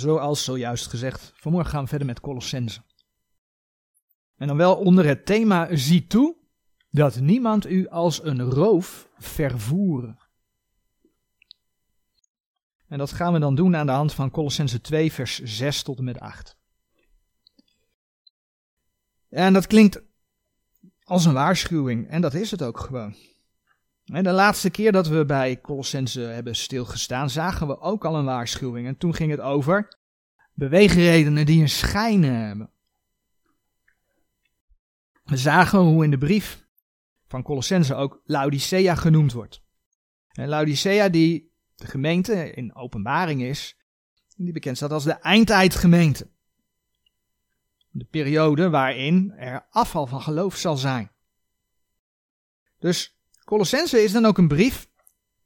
zoals zojuist gezegd, vanmorgen gaan we verder met Colossense. En dan wel onder het thema zie toe dat niemand u als een roof vervoeren. En dat gaan we dan doen aan de hand van Colossense 2 vers 6 tot en met 8. En dat klinkt als een waarschuwing en dat is het ook gewoon. En de laatste keer dat we bij Colossense hebben stilgestaan, zagen we ook al een waarschuwing. En toen ging het over beweegredenen die een schijn hebben. We zagen hoe in de brief van Colossense ook Laodicea genoemd wordt. En Laodicea die de gemeente in openbaring is, die bekend staat als de eindtijdgemeente. De periode waarin er afval van geloof zal zijn. Dus Colossense is dan ook een brief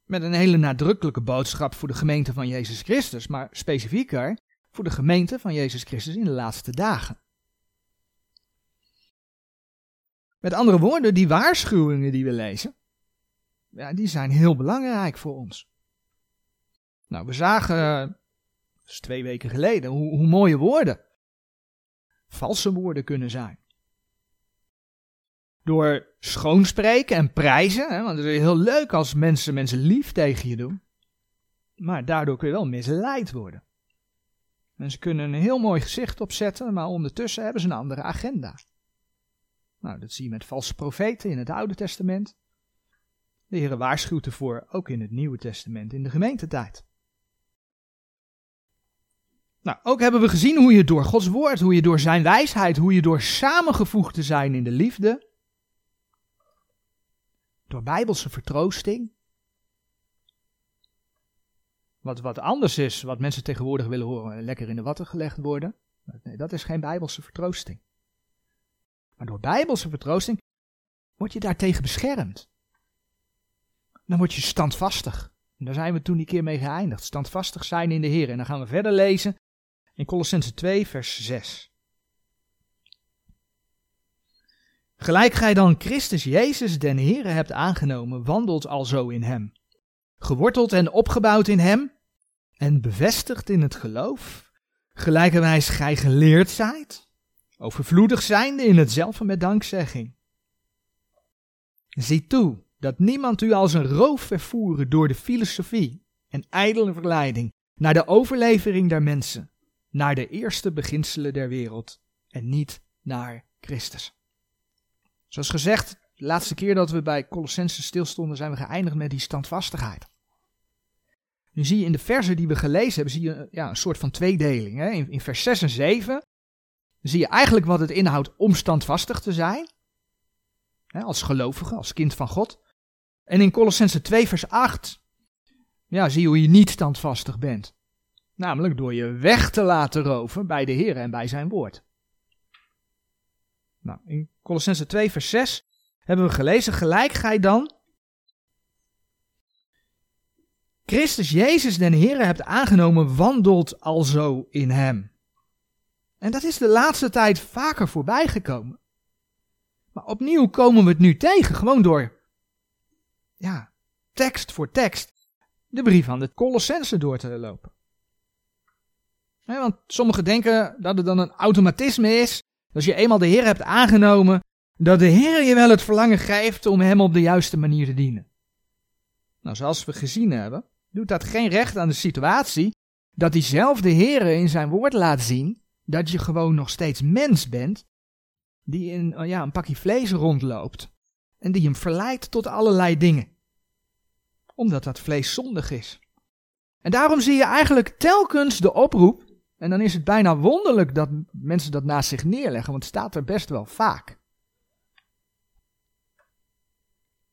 met een hele nadrukkelijke boodschap voor de gemeente van Jezus Christus, maar specifieker voor de gemeente van Jezus Christus in de laatste dagen. Met andere woorden, die waarschuwingen die we lezen, ja, die zijn heel belangrijk voor ons. Nou, we zagen, twee weken geleden, hoe, hoe mooie woorden, valse woorden kunnen zijn. Door schoonspreken en prijzen, hè, want het is heel leuk als mensen mensen lief tegen je doen. Maar daardoor kun je wel misleid worden. Mensen kunnen een heel mooi gezicht opzetten, maar ondertussen hebben ze een andere agenda. Nou, dat zie je met valse profeten in het Oude Testament. De Heer waarschuwt ervoor, ook in het Nieuwe Testament, in de gemeentetijd. Nou, ook hebben we gezien hoe je door Gods woord, hoe je door zijn wijsheid, hoe je door samengevoegd te zijn in de liefde, door bijbelse vertroosting, wat, wat anders is, wat mensen tegenwoordig willen horen, lekker in de watten gelegd worden. Nee, dat is geen bijbelse vertroosting. Maar door bijbelse vertroosting word je daartegen beschermd. Dan word je standvastig. En daar zijn we toen die keer mee geëindigd. Standvastig zijn in de Heer. En dan gaan we verder lezen in Colossense 2, vers 6. Gelijk gij dan Christus Jezus den Heere hebt aangenomen, wandelt alzo in hem. Geworteld en opgebouwd in hem en bevestigd in het geloof, gelijkerwijs gij geleerd zijt, overvloedig zijnde in hetzelfde met dankzegging. Zie toe dat niemand u als een roof vervoeren door de filosofie en ijdele verleiding naar de overlevering der mensen, naar de eerste beginselen der wereld en niet naar Christus. Zoals gezegd, de laatste keer dat we bij Colossense stilstonden, zijn we geëindigd met die standvastigheid. Nu zie je in de versen die we gelezen hebben, zie je ja, een soort van tweedeling. Hè? In, in vers 6 en 7 zie je eigenlijk wat het inhoudt om standvastig te zijn. Hè, als gelovige, als kind van God. En in Colossense 2 vers 8 ja, zie je hoe je niet standvastig bent. Namelijk door je weg te laten roven bij de Heer en bij zijn woord. Nou, in Colossense 2 vers 6 hebben we gelezen, gelijk gij dan Christus Jezus den Heer hebt aangenomen, wandelt alzo in hem. En dat is de laatste tijd vaker voorbij gekomen. Maar opnieuw komen we het nu tegen, gewoon door, ja, tekst voor tekst, de brief aan de Colossense door te lopen. want sommigen denken dat het dan een automatisme is, als je eenmaal de Heer hebt aangenomen, dat de Heer je wel het verlangen geeft om Hem op de juiste manier te dienen. Nou, zoals we gezien hebben, doet dat geen recht aan de situatie dat diezelfde Heer in zijn woord laat zien dat je gewoon nog steeds mens bent, die in oh ja, een pakje vlees rondloopt en die hem verleidt tot allerlei dingen. Omdat dat vlees zondig is. En daarom zie je eigenlijk telkens de oproep, en dan is het bijna wonderlijk dat mensen dat naast zich neerleggen, want het staat er best wel vaak.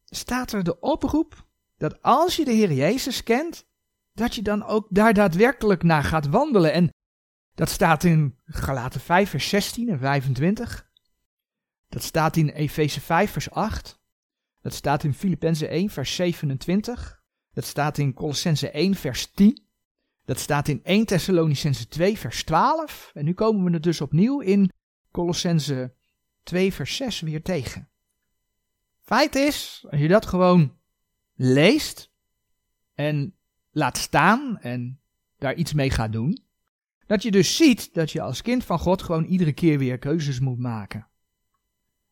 Staat er de oproep dat als je de Heer Jezus kent, dat je dan ook daar daadwerkelijk naar gaat wandelen. En dat staat in Galaten 5, vers 16 en 25. Dat staat in Efeze 5, vers 8. Dat staat in Filippenzen 1, vers 27. Dat staat in Colossense 1, vers 10. Dat staat in 1 Thessalonicense 2, vers 12. En nu komen we het dus opnieuw in Colossense 2, vers 6 weer tegen. Feit is, als je dat gewoon leest en laat staan en daar iets mee gaat doen, Dat je dus ziet dat je als kind van God gewoon iedere keer weer keuzes moet maken.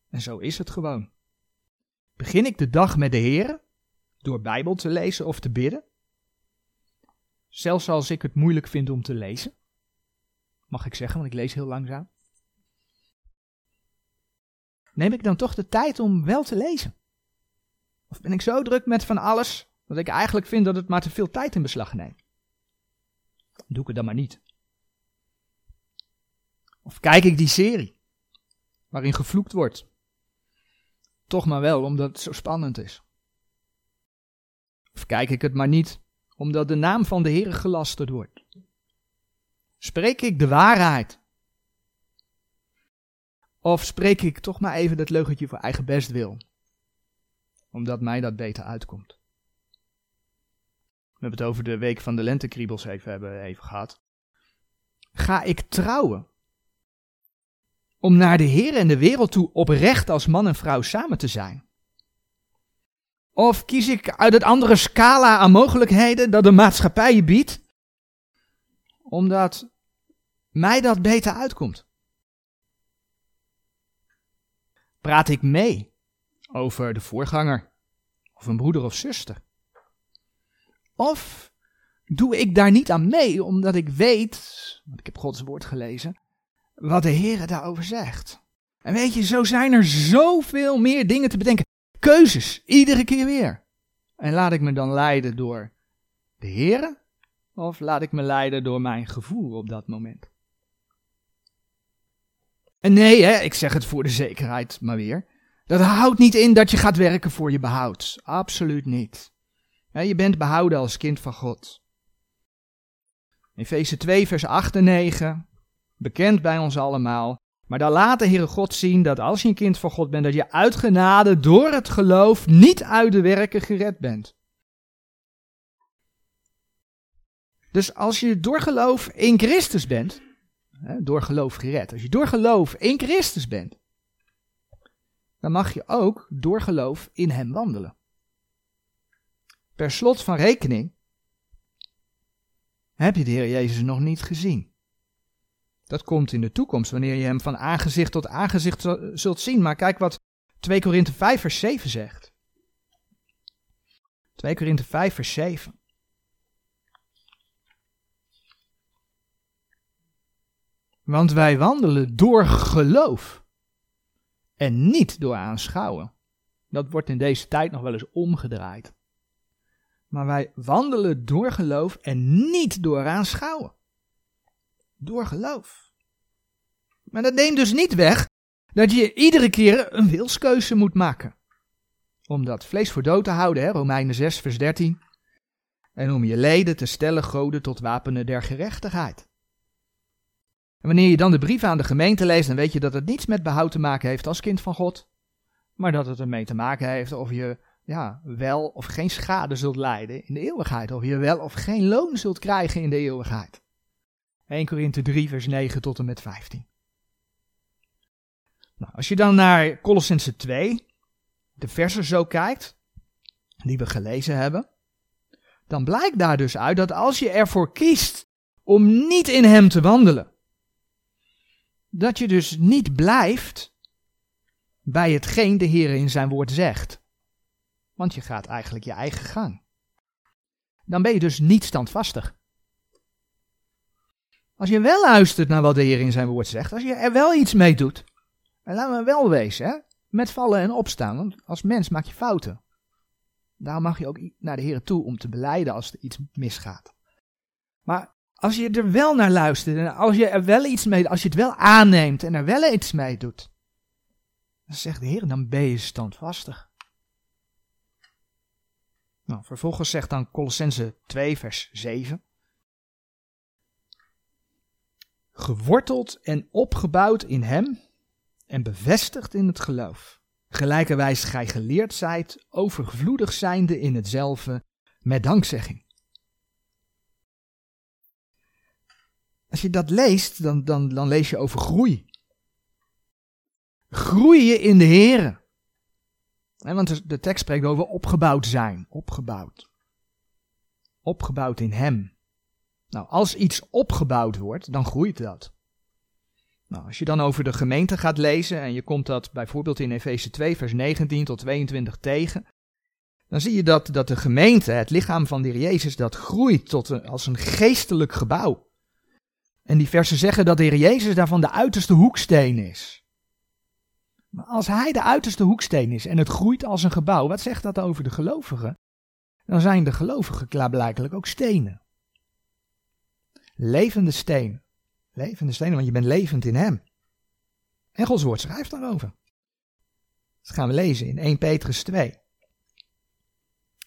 En zo is het gewoon. Begin ik de dag met de Heer door Bijbel te lezen of te bidden? Zelfs als ik het moeilijk vind om te lezen. Mag ik zeggen, want ik lees heel langzaam. Neem ik dan toch de tijd om wel te lezen? Of ben ik zo druk met van alles dat ik eigenlijk vind dat het maar te veel tijd in beslag neemt? Doe ik het dan maar niet. Of kijk ik die serie waarin gevloekt wordt? Toch maar wel, omdat het zo spannend is. Of kijk ik het maar niet, omdat de naam van de Heer gelasterd wordt? Spreek ik de waarheid? Of spreek ik toch maar even dat leugentje voor eigen best wil? Omdat mij dat beter uitkomt. We hebben het over de week van de lentekriebels even, hebben even gehad. Ga ik trouwen? Om naar de Heer en de wereld toe oprecht als man en vrouw samen te zijn? Of kies ik uit het andere scala aan mogelijkheden dat de maatschappij biedt? Omdat mij dat beter uitkomt. Praat ik mee over de voorganger of een broeder of zuster? Of doe ik daar niet aan mee omdat ik weet, want ik heb Gods woord gelezen, wat de Heer daarover zegt? En weet je, zo zijn er zoveel meer dingen te bedenken. Keuzes, iedere keer weer. En laat ik me dan leiden door de Heer of laat ik me leiden door mijn gevoel op dat moment? En nee, hè, ik zeg het voor de zekerheid maar weer. Dat houdt niet in dat je gaat werken voor je behoud. Absoluut niet. je bent behouden als kind van God. Efeze 2, vers 8 en 9, bekend bij ons allemaal. Maar daar laat de Heere God zien dat als je een kind van God bent, dat je uit genade door het geloof niet uit de werken gered bent. Dus als je door geloof in Christus bent, door geloof gered, als je door geloof in Christus bent, dan mag je ook door geloof in Hem wandelen. Per slot van rekening heb je de Heer Jezus nog niet gezien. Dat komt in de toekomst, wanneer je Hem van aangezicht tot aangezicht zult zien. Maar kijk wat 2 Korinthe 5 vers 7 zegt. 2 Korinthe 5 vers 7. Want wij wandelen door geloof en niet door aanschouwen. Dat wordt in deze tijd nog wel eens omgedraaid. Maar wij wandelen door geloof en niet door aanschouwen. Door geloof. Maar dat neemt dus niet weg dat je iedere keer een wilskeuze moet maken. Om dat vlees voor dood te houden, hè, Romeinen 6, vers 13. En om je leden te stellen goden tot wapenen der gerechtigheid. En wanneer je dan de brief aan de gemeente leest, dan weet je dat het niets met behoud te maken heeft als kind van God. Maar dat het ermee te maken heeft of je ja, wel of geen schade zult lijden in de eeuwigheid. Of je wel of geen loon zult krijgen in de eeuwigheid. 1 Korinthe 3 vers 9 tot en met 15. Nou, als je dan naar Colossense 2, de versen zo kijkt, die we gelezen hebben, dan blijkt daar dus uit dat als je ervoor kiest om niet in hem te wandelen, dat je dus niet blijft bij hetgeen de Heer in zijn woord zegt. Want je gaat eigenlijk je eigen gang. Dan ben je dus niet standvastig. Als je wel luistert naar wat de Heer in zijn woord zegt, als je er wel iets mee doet, en laten we wel wezen, hè, met vallen en opstaan, want als mens maak je fouten. Daarom mag je ook naar de Heer toe om te beleiden als er iets misgaat. Maar als je er wel naar luistert en als je er wel iets mee, als je het wel aanneemt en er wel iets mee doet, dan zegt de Heer, dan ben je standvastig. Nou, vervolgens zegt dan Colossense 2, vers 7. Geworteld en opgebouwd in Hem en bevestigd in het geloof. Gelijkerwijs gij geleerd zijt, overvloedig zijnde in hetzelfde, met dankzegging. Als je dat leest, dan, dan, dan lees je over groei. Groeien in de Here. Want de tekst spreekt over opgebouwd zijn. Opgebouwd. Opgebouwd in Hem. Nou, als iets opgebouwd wordt, dan groeit dat. Nou, als je dan over de gemeente gaat lezen en je komt dat bijvoorbeeld in Efeze 2, vers 19 tot 22 tegen, dan zie je dat, dat de gemeente, het lichaam van de Heer Jezus, dat groeit tot een, als een geestelijk gebouw. En die versen zeggen dat de Heer Jezus daarvan de uiterste hoeksteen is. Maar als hij de uiterste hoeksteen is en het groeit als een gebouw, wat zegt dat over de gelovigen? Dan zijn de gelovigen klaarblijkelijk ook stenen. Levende stenen. Levende stenen, want je bent levend in hem. En Gods woord schrijft daarover. Dat gaan we lezen in 1 Petrus 2.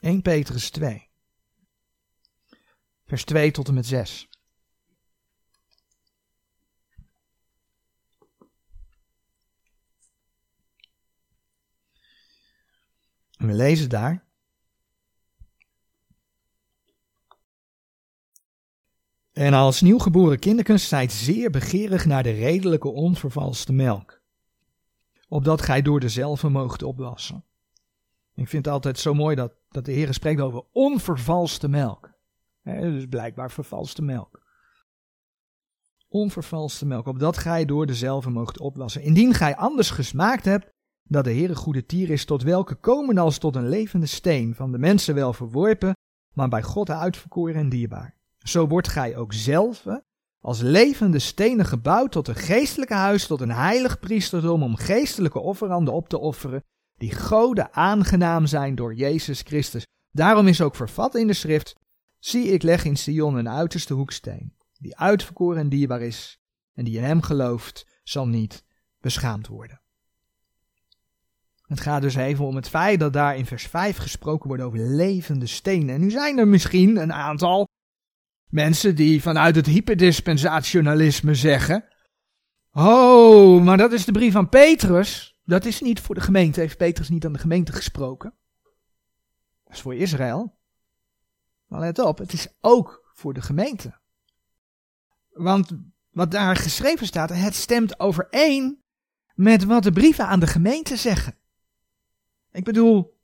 1 Petrus 2. Vers 2 tot en met 6. En we lezen daar. En als nieuwgeboren kinderkens zijt zeer begeerig naar de redelijke onvervalste melk, opdat gij door dezelfde moogt opwassen. Ik vind het altijd zo mooi dat, dat de Heer spreekt over onvervalste melk. Dus blijkbaar vervalste melk. Onvervalste melk, opdat gij door dezelfde moogt opwassen. Indien gij anders gesmaakt hebt, dat de Heer goede tier is, tot welke komen als tot een levende steen, van de mensen wel verworpen, maar bij God uitverkoren en dierbaar. Zo wordt gij ook zelf als levende stenen gebouwd tot een geestelijke huis, tot een heilig priesterdom, om geestelijke offeranden op te offeren, die goden aangenaam zijn door Jezus Christus. Daarom is ook vervat in de schrift, zie ik leg in Sion een uiterste hoeksteen, die uitverkoren en dierbaar is, en die in hem gelooft, zal niet beschaamd worden. Het gaat dus even om het feit dat daar in vers 5 gesproken wordt over levende stenen. En nu zijn er misschien een aantal mensen die vanuit het hyperdispensationalisme zeggen: Oh, maar dat is de brief van Petrus. Dat is niet voor de gemeente. Heeft Petrus niet aan de gemeente gesproken? Dat is voor Israël. Maar let op, het is ook voor de gemeente. Want wat daar geschreven staat, het stemt overeen met wat de brieven aan de gemeente zeggen. Ik bedoel,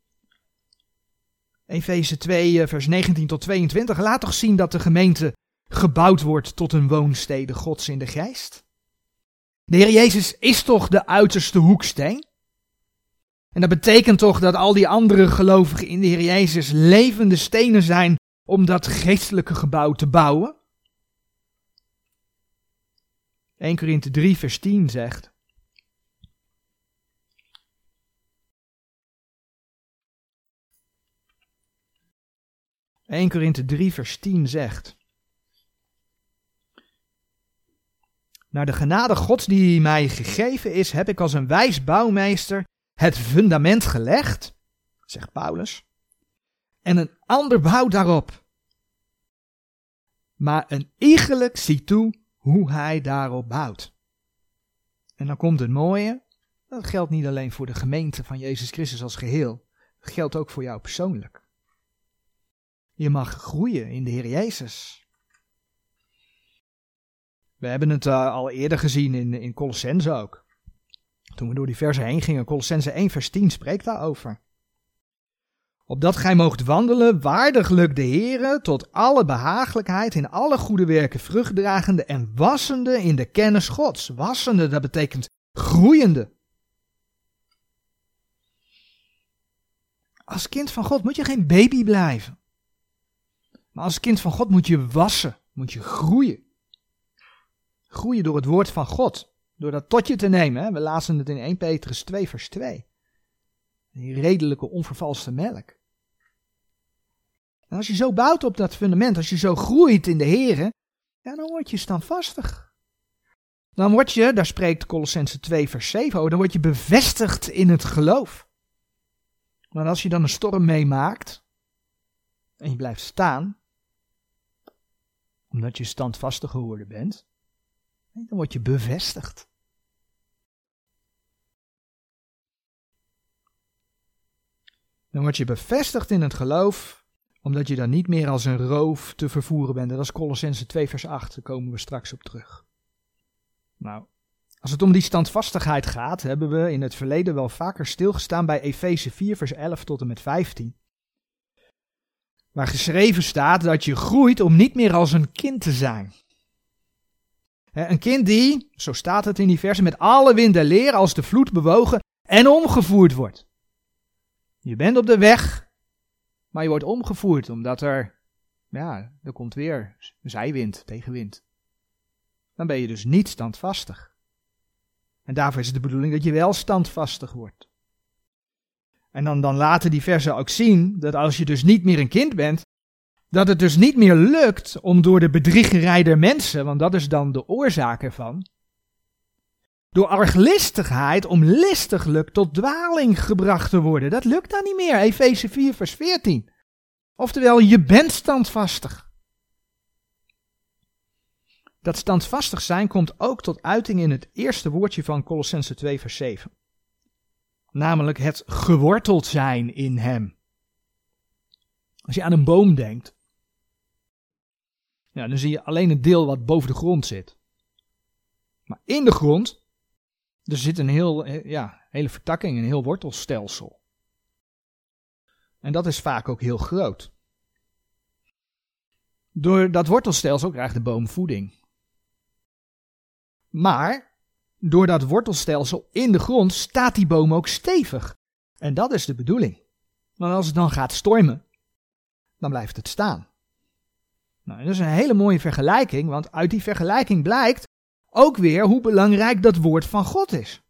Efeze 2, vers 19 tot 22, laat toch zien dat de gemeente gebouwd wordt tot een woonstede Gods in de geest. De Heer Jezus is toch de uiterste hoeksteen? En dat betekent toch dat al die andere gelovigen in de Heer Jezus levende stenen zijn om dat geestelijke gebouw te bouwen? 1 Korinthe 3 vers 10 zegt, 1 Korinthe 3 vers 10 zegt. Naar de genade Gods die mij gegeven is, heb ik als een wijs bouwmeester het fundament gelegd, zegt Paulus, en een ander bouwt daarop. Maar een iegelijk ziet toe hoe hij daarop bouwt. En dan komt het mooie, dat geldt niet alleen voor de gemeente van Jezus Christus als geheel, dat geldt ook voor jou persoonlijk. Je mag groeien in de Heer Jezus. We hebben het uh, al eerder gezien in, in Colossense ook. Toen we door die versen heen gingen, Colossense 1 vers 10 spreekt daarover. Opdat gij moogt wandelen waardiglijk de Heere tot alle behagelijkheid in alle goede werken vruchtdragende en wassende in de kennis Gods. Wassende, dat betekent groeiende. Als kind van God moet je geen baby blijven. Maar als kind van God moet je wassen, moet je groeien. Groeien door het woord van God. Door dat tot je te nemen. Hè? We lazen het in 1 Petrus 2 vers 2. Die redelijke onvervalste melk. En als je zo bouwt op dat fundament, als je zo groeit in de Heer, ja, dan word je standvastig. Dan word je, daar spreekt Colossense 2 vers 7 over, dan word je bevestigd in het geloof. Maar als je dan een storm meemaakt en je blijft staan, omdat je standvastig geworden bent, dan word je bevestigd. Dan word je bevestigd in het geloof, omdat je dan niet meer als een roof te vervoeren bent. Dat is Colossense 2 vers 8, daar komen we straks op terug. Nou, als het om die standvastigheid gaat, hebben we in het verleden wel vaker stilgestaan bij Efeze 4 vers 11 tot en met 15. Waar geschreven staat dat je groeit om niet meer als een kind te zijn. Een kind die, zo staat het in die met alle wind der leer als de vloed bewogen en omgevoerd wordt. Je bent op de weg, maar je wordt omgevoerd omdat er, ja, er komt weer zijwind, tegenwind. Dan ben je dus niet standvastig. En daarvoor is het de bedoeling dat je wel standvastig wordt. En dan, laten die versen ook zien dat als je dus niet meer een kind bent, dat het dus niet meer lukt om door de bedriegerij der mensen, want dat is dan de oorzaak ervan, door arglistigheid om listiglijk tot dwaling gebracht te worden. Dat lukt dan niet meer. Efeze 4, vers 14. Oftewel, je bent standvastig. Dat standvastig zijn komt ook tot uiting in het eerste woordje van Colossense 2, vers 7. Namelijk het geworteld zijn in Hem. Als je aan een boom denkt, ja, dan zie je alleen het deel wat boven de grond zit. Maar in de grond, er zit een heel, ja, hele vertakking, een heel wortelstelsel. En dat is vaak ook heel groot. Door dat wortelstelsel krijgt de boom voeding. Maar door dat wortelstelsel in de grond staat die boom ook stevig. En dat is de bedoeling. Want als het dan gaat stormen, dan blijft het staan. Nou, dat is een hele mooie vergelijking, want uit die vergelijking blijkt ook weer hoe belangrijk dat woord van God is.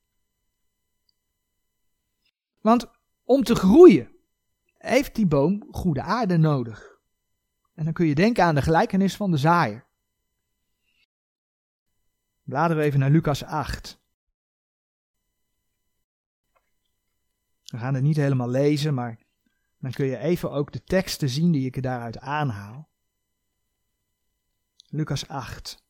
Want om te groeien heeft die boom goede aarde nodig. En dan kun je denken aan de gelijkenis van de zaaier. Bladeren we even naar Lucas 8. We gaan het niet helemaal lezen, maar dan kun je even ook de teksten zien die ik daaruit aanhaal. Lucas 8.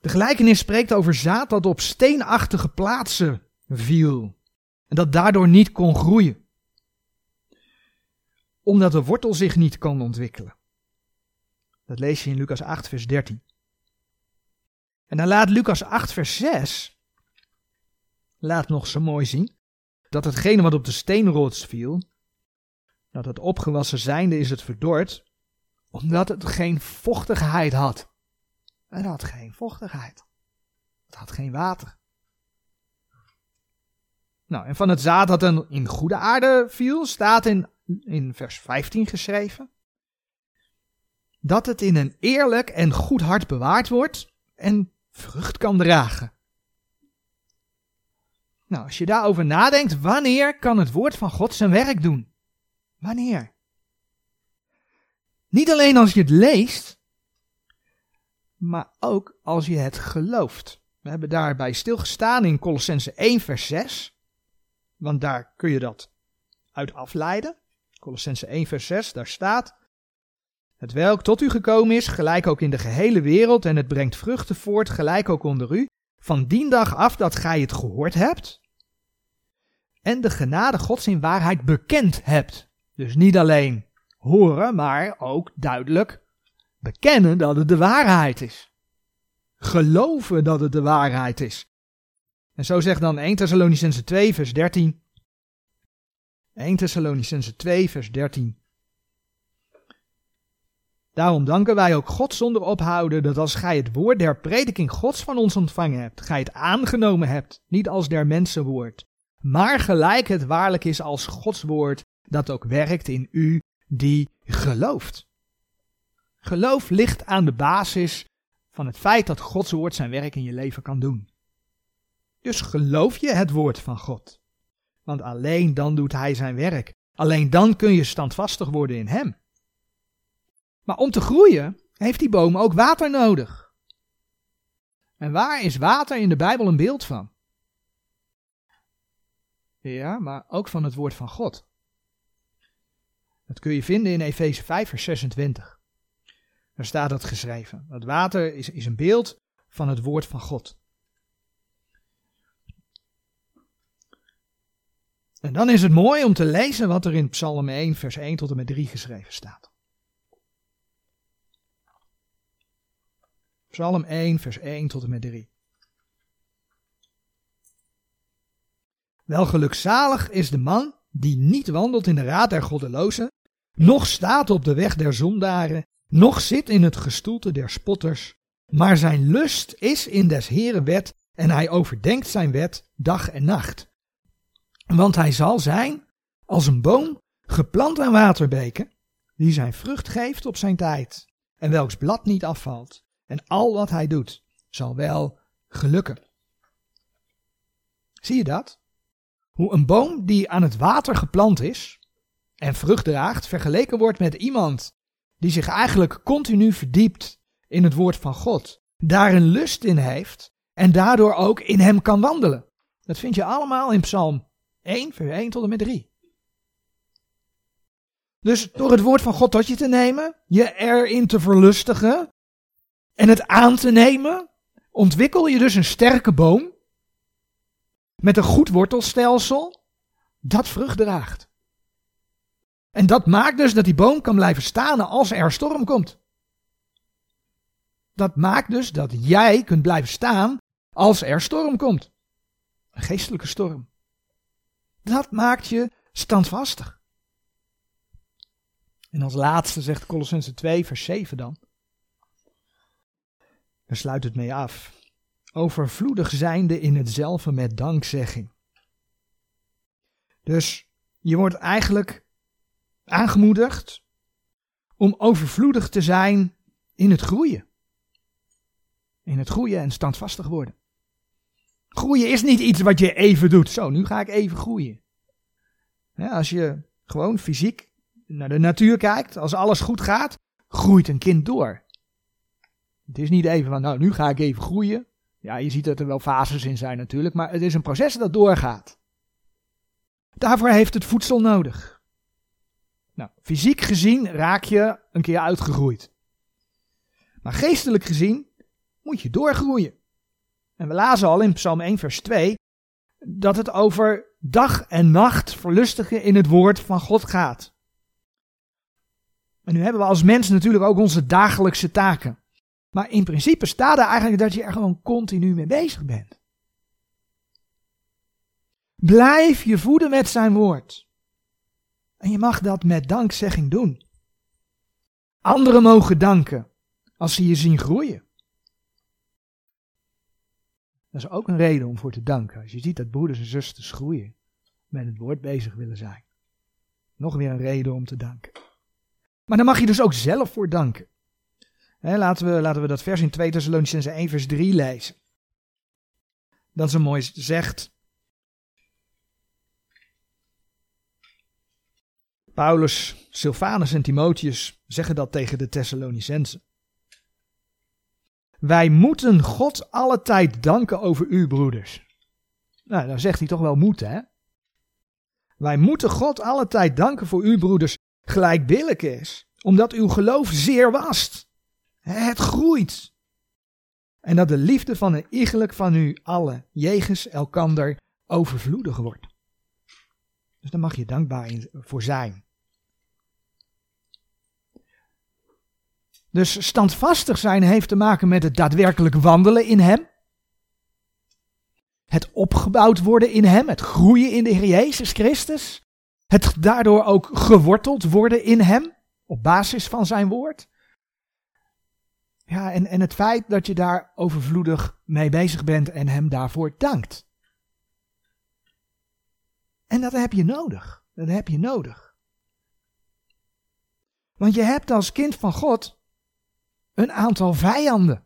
De gelijkenis spreekt over zaad dat op steenachtige plaatsen viel en dat daardoor niet kon groeien, omdat de wortel zich niet kan ontwikkelen. Dat lees je in Lucas 8, vers 13. En dan laat Lucas 8, vers 6, laat nog zo mooi zien, dat hetgene wat op de steenrots viel, dat het opgewassen zijnde is het verdord, omdat het geen vochtigheid had. Het had geen vochtigheid. Het had geen water. Nou, en van het zaad dat een in goede aarde viel, staat in, in vers 15 geschreven dat het in een eerlijk en goed hart bewaard wordt en vrucht kan dragen. Nou, als je daarover nadenkt, wanneer kan het woord van God zijn werk doen? Wanneer? Niet alleen als je het leest, maar ook als je het gelooft. We hebben daarbij stilgestaan in Colossense 1 vers 6, want daar kun je dat uit afleiden. Colossense 1 vers 6, daar staat, het welk tot u gekomen is, gelijk ook in de gehele wereld, en het brengt vruchten voort, gelijk ook onder u, van dien dag af dat gij het gehoord hebt, en de genade Gods in waarheid bekend hebt. Dus niet alleen horen, maar ook duidelijk bekennen dat het de waarheid is. Geloven dat het de waarheid is. En zo zegt dan 1 Thessalonicense 2 vers 13. 1 Thessalonicense 2 vers 13. Daarom danken wij ook God zonder ophouden dat als gij het woord der prediking Gods van ons ontvangen hebt, gij het aangenomen hebt, niet als der mensen woord, maar gelijk het waarlijk is als Gods woord dat ook werkt in u die gelooft. Geloof ligt aan de basis van het feit dat Gods woord zijn werk in je leven kan doen. Dus geloof je het woord van God. Want alleen dan doet hij zijn werk. Alleen dan kun je standvastig worden in hem. Maar om te groeien heeft die boom ook water nodig. En waar is water in de Bijbel een beeld van? Ja, maar ook van het woord van God. Dat kun je vinden in Efeze 5, vers 26. Daar staat dat geschreven. Het water is, is een beeld van het woord van God. En dan is het mooi om te lezen wat er in Psalm 1, vers 1 tot en met 3 geschreven staat. Psalm 1, vers 1 tot en met 3. Wel gelukzalig is de man die niet wandelt in de raad der goddelozen, noch staat op de weg der zondaren, noch zit in het gestoelte der spotters, maar zijn lust is in des Heren wet en hij overdenkt zijn wet dag en nacht. Want hij zal zijn als een boom geplant aan waterbeken, die zijn vrucht geeft op zijn tijd, en welks blad niet afvalt, en al wat hij doet zal wel gelukken. Zie je dat? Hoe een boom die aan het water geplant is en vrucht draagt, vergeleken wordt met iemand die zich eigenlijk continu verdiept in het woord van God, daar een lust in heeft en daardoor ook in hem kan wandelen. Dat vind je allemaal in Psalm 1, vers 1 tot en met 3. Dus door het woord van God tot je te nemen, je erin te verlustigen en het aan te nemen, ontwikkel je dus een sterke boom met een goed wortelstelsel dat vrucht draagt. En dat maakt dus dat die boom kan blijven staan als er storm komt. Dat maakt dus dat jij kunt blijven staan als er storm komt. Een geestelijke storm. Dat maakt je standvastig. En als laatste zegt Colossense 2, vers 7 dan. Daar sluit het mee af. Overvloedig zijnde in hetzelfde met dankzegging. Dus je wordt eigenlijk aangemoedigd om overvloedig te zijn in het groeien. In het groeien en standvastig worden. Groeien is niet iets wat je even doet. Zo, nu ga ik even groeien. als je gewoon fysiek naar de natuur kijkt, als alles goed gaat, groeit een kind door. Het is niet even van, nou, nu ga ik even groeien. Ja, je ziet dat er wel fases in zijn natuurlijk, maar het is een proces dat doorgaat. Daarvoor heeft het voedsel nodig. Nou, fysiek gezien raak je een keer uitgegroeid. Maar geestelijk gezien moet je doorgroeien. En we lazen al in Psalm 1, vers 2 dat het over dag en nacht verlustigen in het woord van God gaat. En nu hebben we als mens natuurlijk ook onze dagelijkse taken. Maar in principe staat er eigenlijk dat je er gewoon continu mee bezig bent. Blijf je voeden met zijn woord. En je mag dat met dankzegging doen. Anderen mogen danken als ze je zien groeien. Dat is ook een reden om voor te danken. Als je ziet dat broeders en zusters groeien, met het woord bezig willen zijn. Nog weer een reden om te danken. Maar dan mag je dus ook zelf voor danken. Laten, we, laten we dat vers in 2 Thessalonicense 1 vers 3 lezen. Dat zo mooi zegt. Paulus, Silvanus en Timotheus zeggen dat tegen de Thessalonicensen. Wij moeten God alle tijd danken over u, broeders. Nou, dan zegt hij toch wel moeten, hè? Wij moeten God alle tijd danken voor u, broeders, gelijk billig is, omdat uw geloof zeer wast. Het groeit. En dat de liefde van een iegelijk van u allen, jegens elkander, overvloedig wordt. Dus daar mag je dankbaar voor zijn. Dus standvastig zijn heeft te maken met het daadwerkelijk wandelen in Hem. Het opgebouwd worden in Hem, het groeien in de Heer Jezus Christus. Het daardoor ook geworteld worden in Hem, op basis van Zijn woord. Ja, en, en het feit dat je daar overvloedig mee bezig bent en Hem daarvoor dankt. En dat heb je nodig. Dat heb je nodig. Want je hebt als kind van God een aantal vijanden.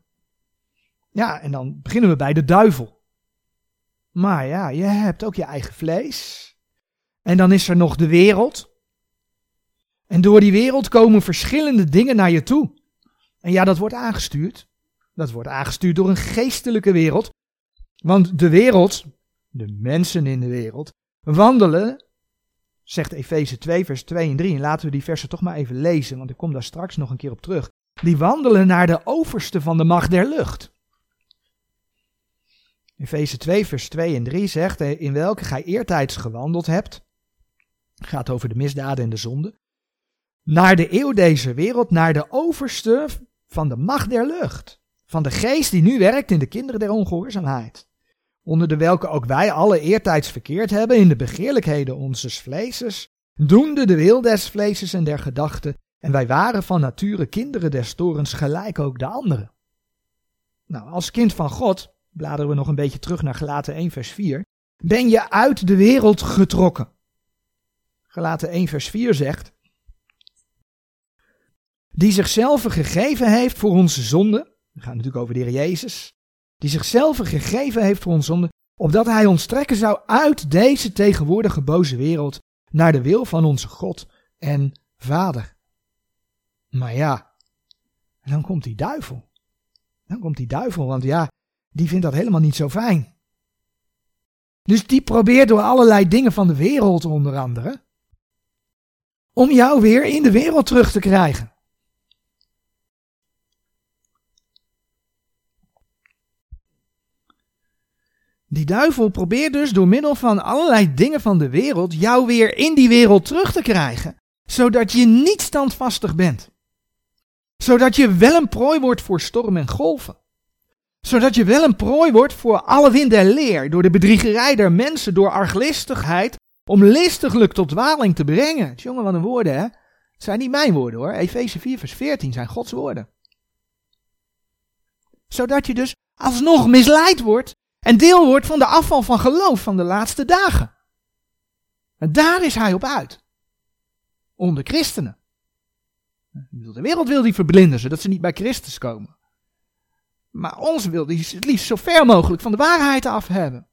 Ja, en dan beginnen we bij de duivel. Maar ja, je hebt ook je eigen vlees. En dan is er nog de wereld. En door die wereld komen verschillende dingen naar je toe. En ja, dat wordt aangestuurd. Dat wordt aangestuurd door een geestelijke wereld. Want de wereld, de mensen in de wereld, wandelen, zegt Efeze 2, vers 2 en 3. En laten we die versen toch maar even lezen, want ik kom daar straks nog een keer op terug die wandelen naar de overste van de macht der lucht. Efeze 2, vers 2 en 3 zegt, in welke gij eertijds gewandeld hebt, gaat over de misdaden en de zonde, naar de eeuw deze wereld, naar de overste van de macht der lucht, van de geest die nu werkt in de kinderen der ongehoorzaamheid, onder de welke ook wij alle eertijds verkeerd hebben in de begeerlijkheden onzes vleeses, doende de wil des vleeses en der gedachten, en wij waren van nature kinderen des torens gelijk ook de anderen. Nou, als kind van God, bladeren we nog een beetje terug naar Gelaten 1 vers 4, ben je uit de wereld getrokken. Gelaten 1 vers 4 zegt, die zichzelf gegeven heeft voor onze zonde, we gaan natuurlijk over de Heer Jezus, die zichzelf gegeven heeft voor onze zonde, opdat hij ons trekken zou uit deze tegenwoordige boze wereld naar de wil van onze God en Vader. Maar ja, dan komt die duivel. Dan komt die duivel, want ja, die vindt dat helemaal niet zo fijn. Dus die probeert door allerlei dingen van de wereld onder andere, om jou weer in de wereld terug te krijgen. Die duivel probeert dus door middel van allerlei dingen van de wereld jou weer in die wereld terug te krijgen, zodat je niet standvastig bent. Zodat je wel een prooi wordt voor storm en golven. Zodat je wel een prooi wordt voor alle wind en leer, door de bedriegerij der mensen, door arglistigheid, om listiglijk tot dwaling te brengen. Jongen, wat een woorden hè. Het zijn niet mijn woorden hoor. Efeze 4 vers 14 zijn Gods woorden. Zodat je dus alsnog misleid wordt en deel wordt van de afval van geloof van de laatste dagen. En daar is hij op uit. Onder christenen. De wereld wil die verblinden, zodat ze niet bij Christus komen. Maar ons wil die het liefst zo ver mogelijk van de waarheid af hebben.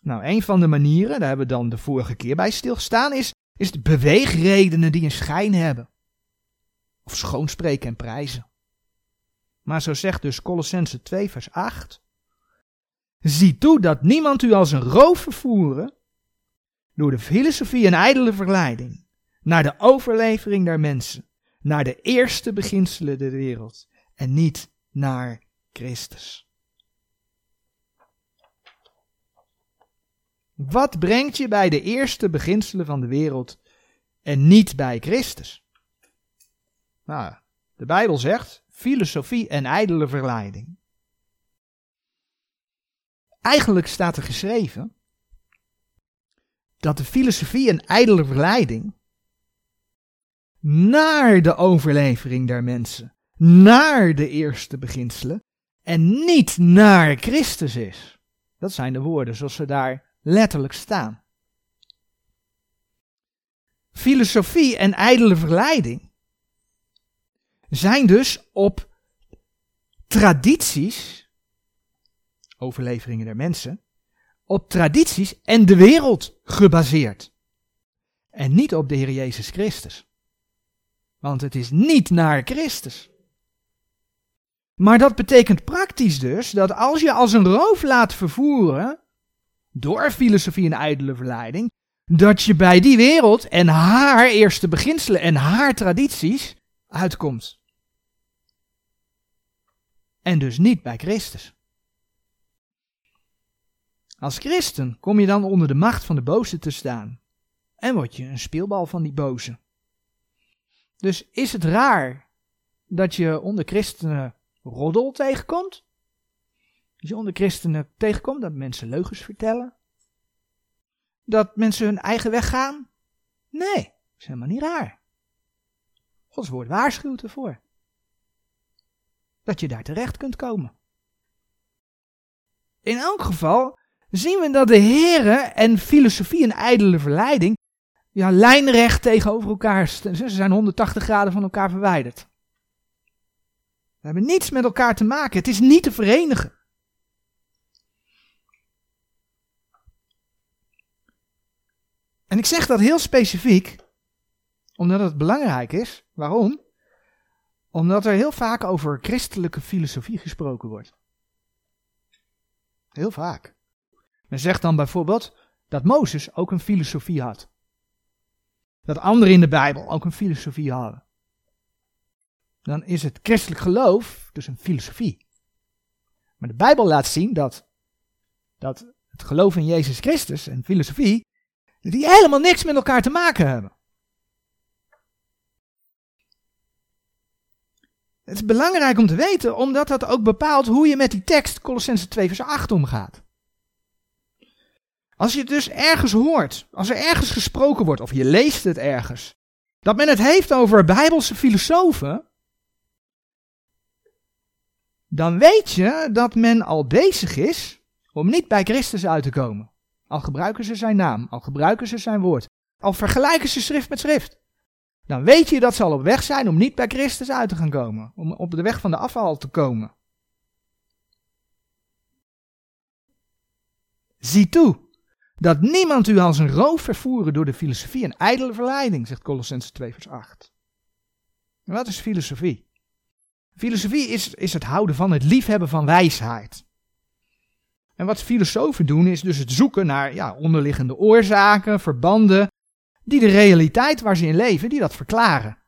Nou, een van de manieren, daar hebben we dan de vorige keer bij stilgestaan, is, is de beweegredenen die een schijn hebben. Of schoonspreken en prijzen. Maar zo zegt dus Colossense 2 vers 8. Zie toe dat niemand u als een roof vervoeren door de filosofie en ijdele verleiding naar de overlevering der mensen, naar de eerste beginselen der wereld en niet naar Christus. Wat brengt je bij de eerste beginselen van de wereld en niet bij Christus? Nou, de Bijbel zegt filosofie en ijdele verleiding. Eigenlijk staat er geschreven dat de filosofie en ijdele verleiding naar de overlevering der mensen, naar de eerste beginselen en niet naar Christus is. Dat zijn de woorden zoals ze daar letterlijk staan. Filosofie en ijdele verleiding zijn dus op tradities, overleveringen der mensen, op tradities en de wereld gebaseerd. En niet op de Heer Jezus Christus. Want het is niet naar Christus. Maar dat betekent praktisch dus dat als je als een roof laat vervoeren door filosofie en ijdele verleiding, dat je bij die wereld en haar eerste beginselen en haar tradities uitkomt en dus niet bij Christus. Als christen kom je dan onder de macht van de boze te staan en word je een speelbal van die boze. Dus is het raar dat je onder christenen roddel tegenkomt? Dat je onder christenen tegenkomt dat mensen leugens vertellen? Dat mensen hun eigen weg gaan? Nee, dat is helemaal niet raar. Gods woord waarschuwt ervoor dat je daar terecht kunt komen. In elk geval zien we dat de heren en filosofie en ijdele verleiding ja, lijnrecht tegenover elkaar staan. Ze zijn 180 graden van elkaar verwijderd. We hebben niets met elkaar te maken. Het is niet te verenigen. En ik zeg dat heel specifiek, omdat het belangrijk is. Waarom? Omdat er heel vaak over christelijke filosofie gesproken wordt. Heel vaak. Men zegt dan bijvoorbeeld dat Mozes ook een filosofie had. Dat anderen in de Bijbel ook een filosofie hadden. Dan is het christelijk geloof dus een filosofie. Maar de Bijbel laat zien dat, dat het geloof in Jezus Christus en filosofie, die helemaal niks met elkaar te maken hebben. Het is belangrijk om te weten, omdat dat ook bepaalt hoe je met die tekst Colossense 2 vers 8 omgaat. Als je dus ergens hoort, als er ergens gesproken wordt, of je leest het ergens, dat men het heeft over bijbelse filosofen, dan weet je dat men al bezig is om niet bij Christus uit te komen. Al gebruiken ze zijn naam, al gebruiken ze zijn woord, al vergelijken ze schrift met schrift. Dan weet je dat ze al op weg zijn om niet bij Christus uit te gaan komen, om op de weg van de afval te komen. Zie toe dat niemand u als een roof vervoeren door de filosofie en ijdele verleiding, zegt Colossense 2 vers 8. En wat is filosofie? Filosofie is, is het houden van het liefhebben van wijsheid. En wat filosofen doen is dus het zoeken naar ja, onderliggende oorzaken, verbanden, die de realiteit waar ze in leven, die dat verklaren.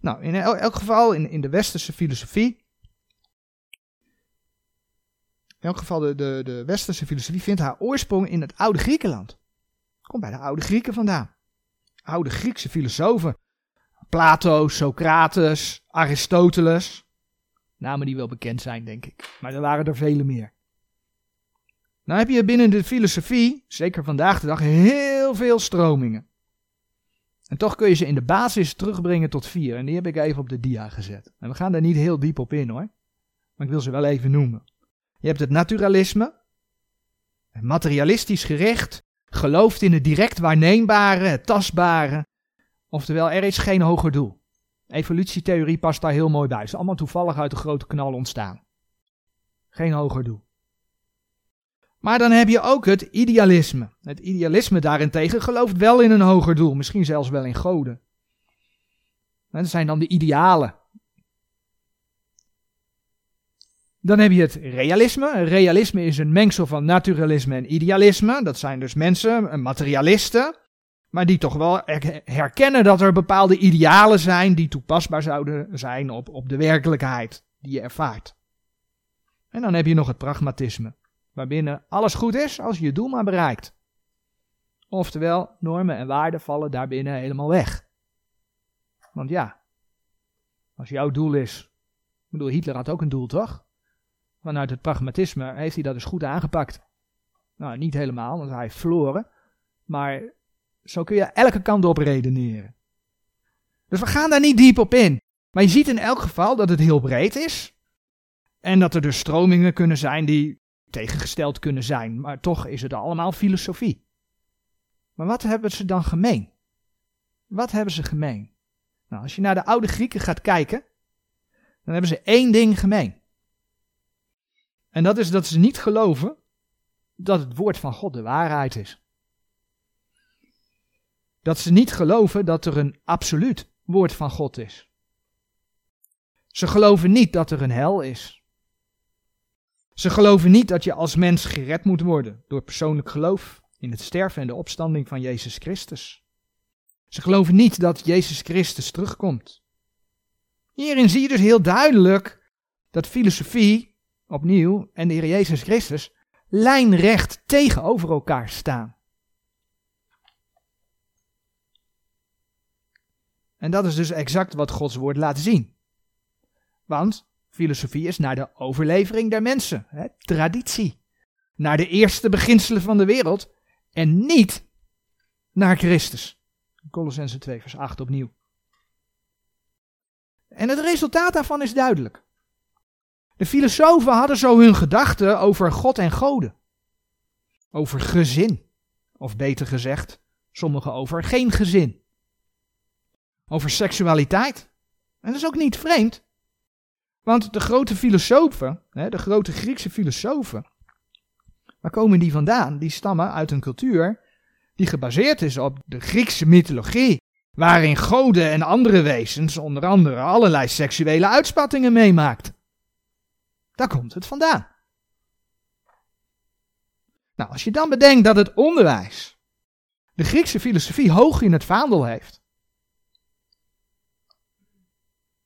Nou, in elk geval in, in de westerse filosofie in elk geval de, de, de westerse filosofie vindt haar oorsprong in het oude Griekenland. Komt bij de oude Grieken vandaan. Oude Griekse filosofen. Plato, Socrates, Aristoteles. Namen die wel bekend zijn, denk ik. Maar er waren er vele meer. Nou heb je binnen de filosofie, zeker vandaag de dag, heel veel stromingen. En toch kun je ze in de basis terugbrengen tot vier. En die heb ik even op de dia gezet. En we gaan daar niet heel diep op in hoor. Maar ik wil ze wel even noemen. Je hebt het naturalisme, materialistisch gericht, gelooft in het direct waarneembare, het tastbare. Oftewel, er is geen hoger doel. Evolutietheorie past daar heel mooi bij. Het is allemaal toevallig uit de grote knal ontstaan. Geen hoger doel. Maar dan heb je ook het idealisme. Het idealisme daarentegen gelooft wel in een hoger doel, misschien zelfs wel in goden. dat zijn dan de idealen. Dan heb je het realisme. Realisme is een mengsel van naturalisme en idealisme. Dat zijn dus mensen, materialisten, maar die toch wel herkennen dat er bepaalde idealen zijn die toepasbaar zouden zijn op, op de werkelijkheid die je ervaart. En dan heb je nog het pragmatisme, waarbinnen alles goed is als je je doel maar bereikt. Oftewel, normen en waarden vallen daarbinnen helemaal weg. Want ja, als jouw doel is, ik bedoel, Hitler had ook een doel, toch? Vanuit het pragmatisme heeft hij dat dus goed aangepakt. Nou, niet helemaal, want hij heeft verloren. Maar zo kun je elke kant op redeneren. Dus we gaan daar niet diep op in. Maar je ziet in elk geval dat het heel breed is. En dat er dus stromingen kunnen zijn die tegengesteld kunnen zijn. Maar toch is het allemaal filosofie. Maar wat hebben ze dan gemeen? Wat hebben ze gemeen? Nou, als je naar de oude Grieken gaat kijken, dan hebben ze één ding gemeen. En dat is dat ze niet geloven dat het woord van God de waarheid is. Dat ze niet geloven dat er een absoluut woord van God is. Ze geloven niet dat er een hel is. Ze geloven niet dat je als mens gered moet worden door persoonlijk geloof in het sterven en de opstanding van Jezus Christus. Ze geloven niet dat Jezus Christus terugkomt. Hierin zie je dus heel duidelijk dat filosofie opnieuw, en de Heer Jezus Christus lijnrecht tegenover elkaar staan. En dat is dus exact wat Gods woord laat zien. Want filosofie is naar de overlevering der mensen, hè, traditie, naar de eerste beginselen van de wereld en niet naar Christus. Colossense 2 vers 8 opnieuw. En het resultaat daarvan is duidelijk. De filosofen hadden zo hun gedachten over God en goden. Over gezin. Of beter gezegd, sommigen over geen gezin. Over seksualiteit. En dat is ook niet vreemd. Want de grote filosofen, de grote Griekse filosofen, waar komen die vandaan? Die stammen uit een cultuur die gebaseerd is op de Griekse mythologie, waarin goden en andere wezens onder andere allerlei seksuele uitspattingen meemaakt. Daar komt het vandaan. Nou, als je dan bedenkt dat het onderwijs de Griekse filosofie hoog in het vaandel heeft.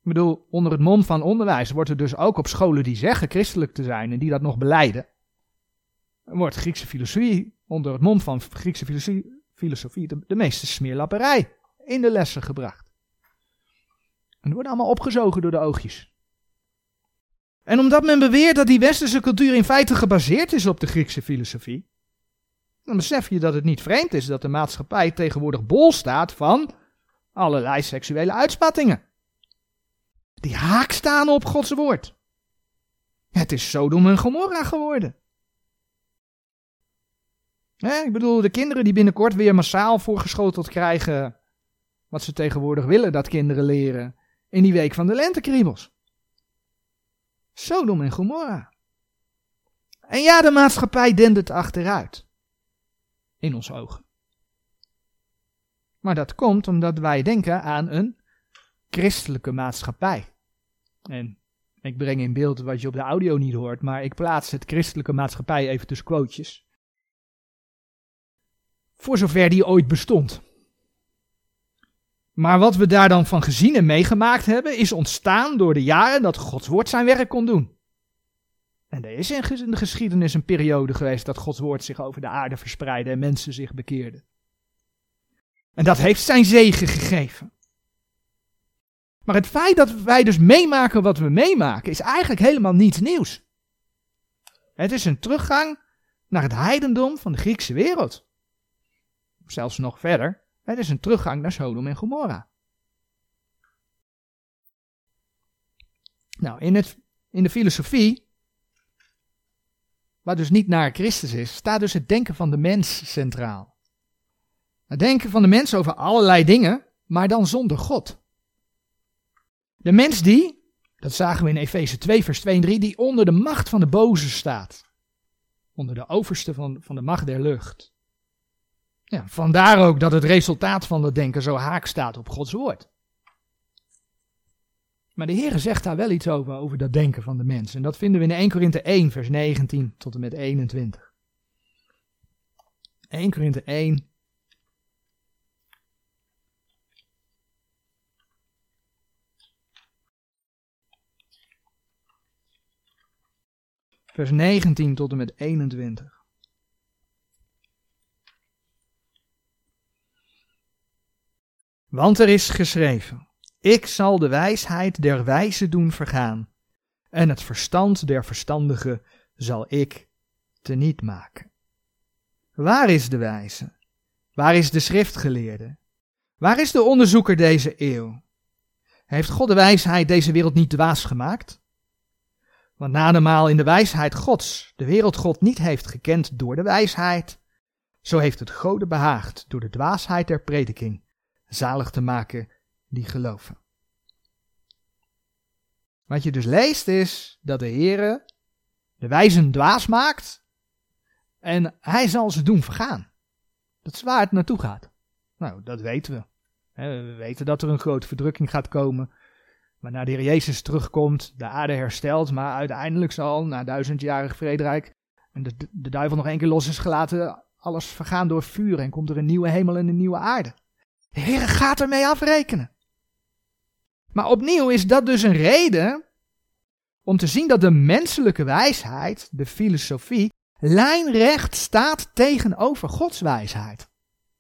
Ik bedoel, onder het mom van onderwijs wordt er dus ook op scholen die zeggen christelijk te zijn en die dat nog beleiden, wordt Griekse filosofie onder het mom van Griekse filosofie, filosofie de, meeste smeerlapperij in de lessen gebracht. die worden allemaal opgezogen door de oogjes. En omdat men beweert dat die westerse cultuur in feite gebaseerd is op de Griekse filosofie, dan besef je dat het niet vreemd is dat de maatschappij tegenwoordig bol staat van allerlei seksuele uitspattingen. Die haak staan op Gods woord. Het is Sodom en Gomorra geworden. ik bedoel, de kinderen die binnenkort weer massaal voorgeschoteld krijgen wat ze tegenwoordig willen dat kinderen leren in die week van de lentekriebels. Sodom en Gomorra. En ja, de maatschappij dendert achteruit. In onze ogen. Maar dat komt omdat wij denken aan een christelijke maatschappij. En ik breng in beeld wat je op de audio niet hoort, maar ik plaats het christelijke maatschappij even tussen quotejes. Voor zover die ooit bestond. Maar wat we daar dan van gezien en meegemaakt hebben, is ontstaan door de jaren dat Gods woord zijn werk kon doen. En er is in de geschiedenis een periode geweest dat Gods woord zich over de aarde verspreidde en mensen zich bekeerden. En dat heeft zijn zegen gegeven. Maar het feit dat wij dus meemaken wat we meemaken, is eigenlijk helemaal niets nieuws. Het is een teruggang naar het heidendom van de Griekse wereld. Zelfs nog verder, het is een teruggang naar Sodom en Gomorra. Nou, in, het, in de filosofie, wat dus niet naar Christus is, staat dus het denken van de mens centraal. Het denken van de mens over allerlei dingen, maar dan zonder God. De mens die, dat zagen we in Efeze 2, vers 2 en 3, die onder de macht van de boze staat. Onder de overste van, van de macht der lucht. Ja, vandaar ook dat het resultaat van dat denken zo haak staat op Gods woord. Maar de Heer zegt daar wel iets over, over dat denken van de mens. En dat vinden we in 1 Korinthe 1, vers 19 tot en met 21. 1 Korinthe 1, vers 19 tot en met 21. Want er is geschreven: Ik zal de wijsheid der wijze doen vergaan, en het verstand der verstandigen zal ik teniet maken. Waar is de wijze? Waar is de schriftgeleerde? Waar is de onderzoeker deze eeuw? Heeft God de wijsheid deze wereld niet dwaas gemaakt? Want nademaal in de wijsheid Gods de wereld God niet heeft gekend door de wijsheid, zo heeft het Gode behaagd door de dwaasheid der prediking zalig te maken die geloven. Wat je dus leest is dat de Heere de wijzen dwaas maakt en hij zal ze doen vergaan. Dat is waar het naartoe gaat. Nou, dat weten we. We weten dat er een grote verdrukking gaat komen. Waarna de Jezus terugkomt, de aarde herstelt, maar uiteindelijk zal na duizendjarig vrederijk en de, de duivel nog één keer los is gelaten, alles vergaan door vuur en komt er een nieuwe hemel en een nieuwe aarde. De Heer gaat ermee afrekenen. Maar opnieuw is dat dus een reden om te zien dat de menselijke wijsheid, de filosofie, lijnrecht staat tegenover Gods wijsheid.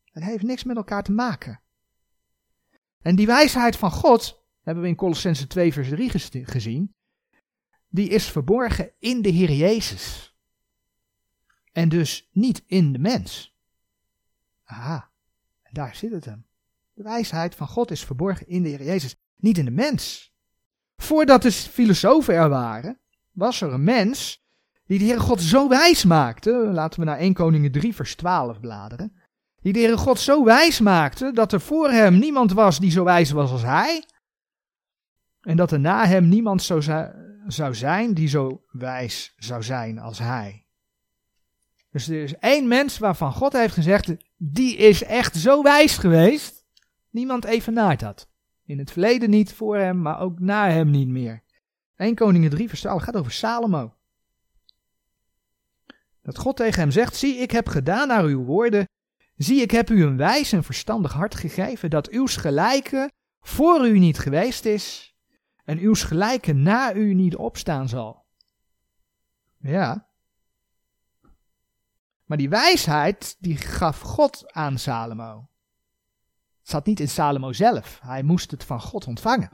Het heeft niks met elkaar te maken. En die wijsheid van God, hebben we in Colossense 2 vers 3 gezien, die is verborgen in de Heer Jezus. En dus niet in de mens. Aha, en daar zit het hem. De wijsheid van God is verborgen in de Heer Jezus, niet in de mens. Voordat de filosofen er waren, was er een mens die de Heere God zo wijs maakte. Laten we naar 1 Koningen 3 vers 12 bladeren. Die de Heere God zo wijs maakte dat er voor hem niemand was die zo wijs was als hij. En dat er na hem niemand zo zou zijn die zo wijs zou zijn als hij. Dus er is één mens waarvan God heeft gezegd, die is echt zo wijs geweest Niemand evenaart dat. In het verleden niet voor hem, maar ook na hem niet meer. 1 Koningen 3 vers 12 gaat over Salomo. Dat God tegen hem zegt, zie ik heb gedaan naar uw woorden, zie ik heb u een wijs en verstandig hart gegeven, dat uw gelijke voor u niet geweest is, en uw gelijke na u niet opstaan zal. Ja. Maar die wijsheid, die gaf God aan Salomo. Het zat niet in Salomo zelf. Hij moest het van God ontvangen.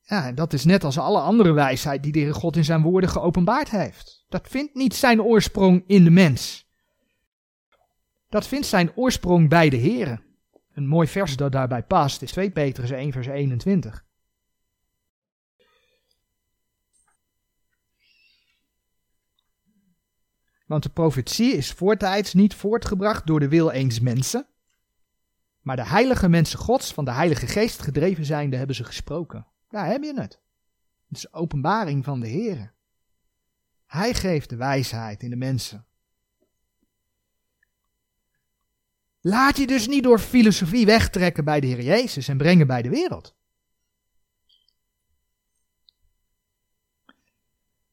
Ja, en dat is net als alle andere wijsheid die de God in zijn woorden geopenbaard heeft. Dat vindt niet zijn oorsprong in de mens. Dat vindt zijn oorsprong bij de Heren. Een mooi vers dat daarbij past is 2 Petrus 1 vers 21. Want de profetie is voortijds niet voortgebracht door de wil eens mensen, maar de heilige mensen gods van de heilige geest gedreven zijnde hebben ze gesproken. Daar heb je het. Het is openbaring van de Heer. Hij geeft de wijsheid in de mensen. Laat je dus niet door filosofie wegtrekken bij de Heer Jezus en brengen bij de wereld.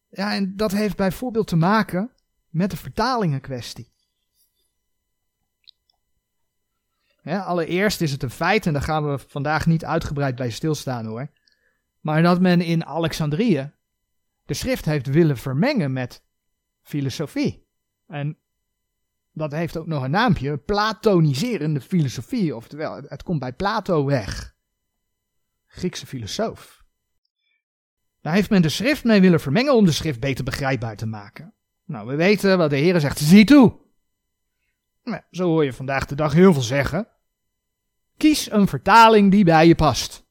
Ja, en dat heeft bijvoorbeeld te maken met de vertalingenkwestie. Allereerst is het een feit, en daar gaan we vandaag niet uitgebreid bij stilstaan hoor, maar dat men in Alexandrië de schrift heeft willen vermengen met filosofie. En dat heeft ook nog een naampje, platoniserende filosofie, oftewel het komt bij Plato weg. Griekse filosoof. Daar heeft men de schrift mee willen vermengen om de schrift beter begrijpbaar te maken. Nou, we weten wat de Heer zegt, zie toe. Nou, zo hoor je vandaag de dag heel veel zeggen. Kies een vertaling die bij je past.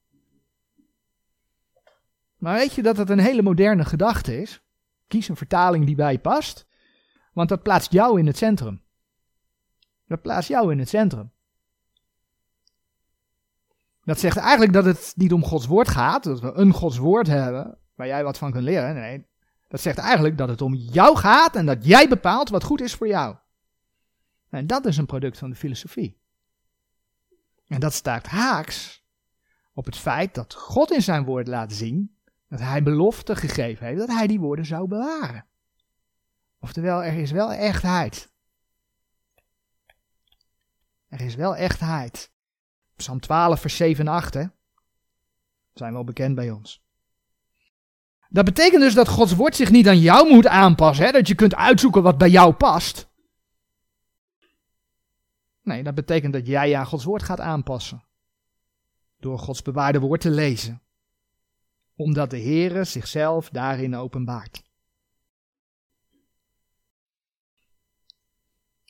Maar weet je dat het een hele moderne gedachte is? Kies een vertaling die bij je past, want dat plaatst jou in het centrum. Dat plaatst jou in het centrum. Dat zegt eigenlijk dat het niet om Gods woord gaat, dat we een Gods woord hebben waar jij wat van kunt leren. Nee, dat zegt eigenlijk dat het om jou gaat en dat jij bepaalt wat goed is voor jou. En dat is een product van de filosofie. En dat staat haaks op het feit dat God in zijn woord laat zien dat hij belofte gegeven heeft dat hij die woorden zou bewaren. Oftewel, er is wel echtheid. Er is wel echtheid. Psalm 12, vers 7 en 8, hè? Zijn wel bekend bij ons. Dat betekent dus dat Gods woord zich niet aan jou moet aanpassen, hè? dat je kunt uitzoeken wat bij jou past. Nee, dat betekent dat jij je aan Gods woord gaat aanpassen. Door Gods bewaarde woord te lezen. Omdat de Heere zichzelf daarin openbaart.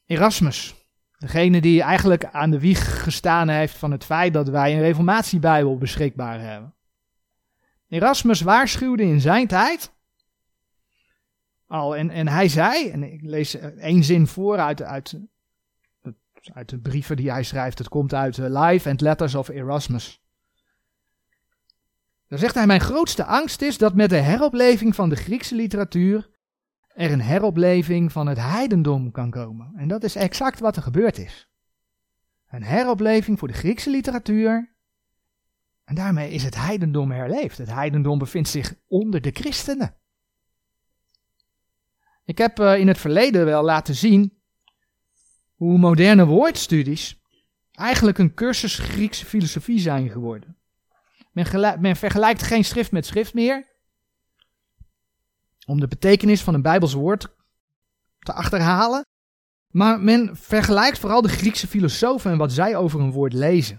Erasmus, degene die eigenlijk aan de wieg gestaan heeft van het feit dat wij een reformatiebijbel beschikbaar hebben. Erasmus waarschuwde in zijn tijd al, en, en hij zei, en ik lees één zin voor uit, uit, uit de brieven die hij schrijft, het komt uit uh, Life and Letters of Erasmus. Dan zegt hij, mijn grootste angst is dat met de heropleving van de Griekse literatuur er een heropleving van het heidendom kan komen. En dat is exact wat er gebeurd is. Een heropleving voor de Griekse literatuur en daarmee is het heidendom herleefd. Het heidendom bevindt zich onder de christenen. Ik heb uh, in het verleden wel laten zien hoe moderne woordstudies eigenlijk een cursus Griekse filosofie zijn geworden. Men, men, vergelijkt geen schrift met schrift meer. Om de betekenis van een Bijbels woord te achterhalen. Maar men vergelijkt vooral de Griekse filosofen en wat zij over een woord lezen.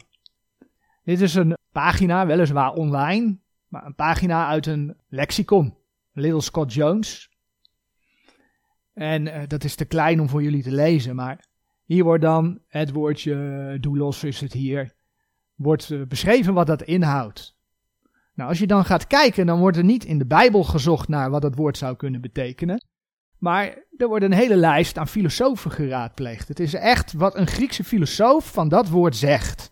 Dit is een pagina, weliswaar online, maar een pagina uit een lexicon. Little Scott Jones. En uh, dat is te klein om voor jullie te lezen, maar hier wordt dan het woordje doulos is het hier, wordt uh, beschreven wat dat inhoudt. Nou, als je dan gaat kijken, dan wordt er niet in de Bijbel gezocht naar wat dat woord zou kunnen betekenen. Maar er wordt een hele lijst aan filosofen geraadpleegd. Het is echt wat een Griekse filosoof van dat woord zegt.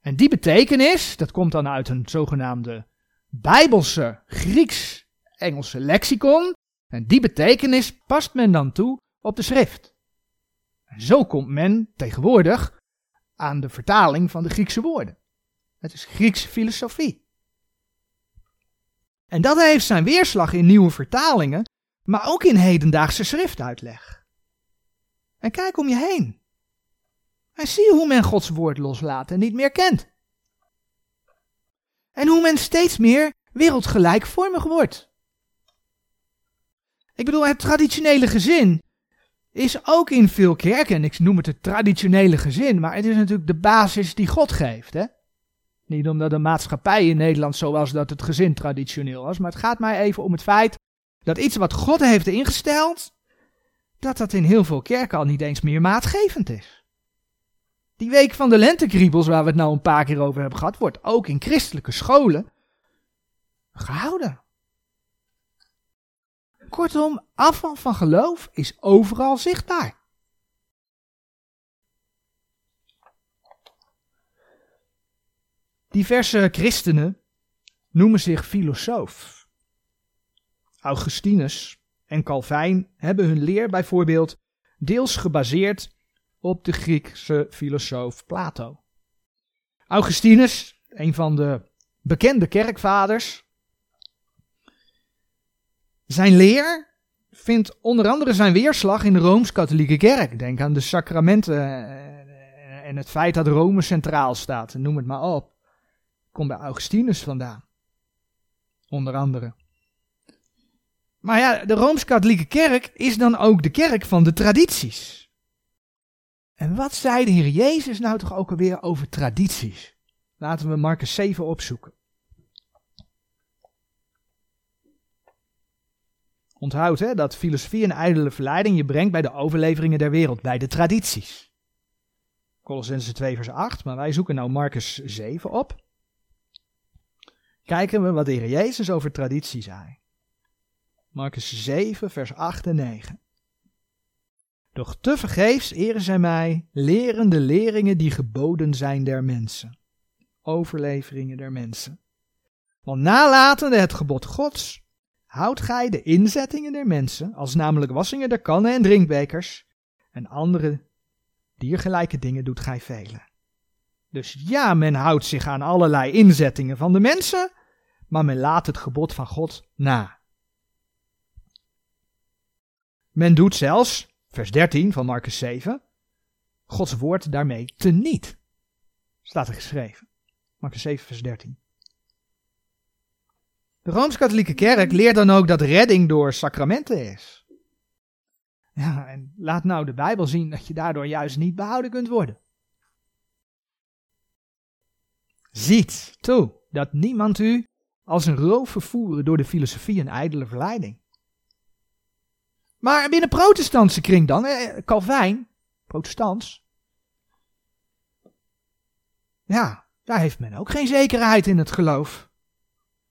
En die betekenis, dat komt dan uit een zogenaamde Bijbelse Grieks-Engelse lexicon. En die betekenis past men dan toe op de schrift. En zo komt men tegenwoordig aan de vertaling van de Griekse woorden. Het is Griekse filosofie. En dat heeft zijn weerslag in nieuwe vertalingen, maar ook in hedendaagse schriftuitleg. En kijk om je heen. En zie hoe men Gods woord loslaat en niet meer kent. En hoe men steeds meer wereldgelijkvormig wordt. Ik bedoel, het traditionele gezin is ook in veel kerken, en ik noem het het traditionele gezin, maar het is natuurlijk de basis die God geeft. Hè? Niet omdat de maatschappij in Nederland zo was dat het gezin traditioneel was, maar het gaat mij even om het feit dat iets wat God heeft ingesteld, dat dat in heel veel kerken al niet eens meer maatgevend is. Die week van de lentekriebels, waar we het nou een paar keer over hebben gehad, wordt ook in christelijke scholen gehouden. Kortom, afval van geloof is overal zichtbaar. Diverse christenen noemen zich filosoof. Augustinus en Calvijn hebben hun leer bijvoorbeeld deels gebaseerd op de Griekse filosoof Plato. Augustinus, een van de bekende kerkvaders, zijn leer vindt onder andere zijn weerslag in de Rooms-Katholieke Kerk. Denk aan de sacramenten en het feit dat Rome centraal staat, noem het maar op. Komt bij Augustinus vandaan. Onder andere. Maar ja, de Rooms-Katholieke Kerk is dan ook de kerk van de tradities. En wat zei de Heer Jezus nou toch ook alweer over tradities? Laten we Marcus 7 opzoeken. Onthoud hè, dat filosofie en ijdele verleiding je brengt bij de overleveringen der wereld, bij de tradities. Colossense 2 vers 8, maar wij zoeken nou Marcus 7 op. Kijken we wat de Heer Jezus over traditie zei. Marcus 7 vers 8 en 9. Doch te vergeefs eren zij mij, lerende leringen die geboden zijn der mensen. Overleveringen der mensen. Want nalatende het gebod Gods, houdt gij de inzettingen der mensen, als namelijk wassingen der kannen en drinkbekers, en andere diergelijke dingen doet gij velen. Dus ja, men houdt zich aan allerlei inzettingen van de mensen, maar men laat het gebod van God na. Men doet zelfs, vers 13 van Marcus 7, Gods woord daarmee teniet. Staat er geschreven. Marcus 7, vers 13. De Rooms-Katholieke Kerk leert dan ook dat redding door sacramenten is. Ja, en laat nou de Bijbel zien dat je daardoor juist niet behouden kunt worden. Ziet toe dat niemand u als een roof vervoeren door de filosofie en ijdele verleiding. Maar binnen protestantse kring dan, eh, Calvijn, protestants, ja, daar heeft men ook geen zekerheid in het geloof.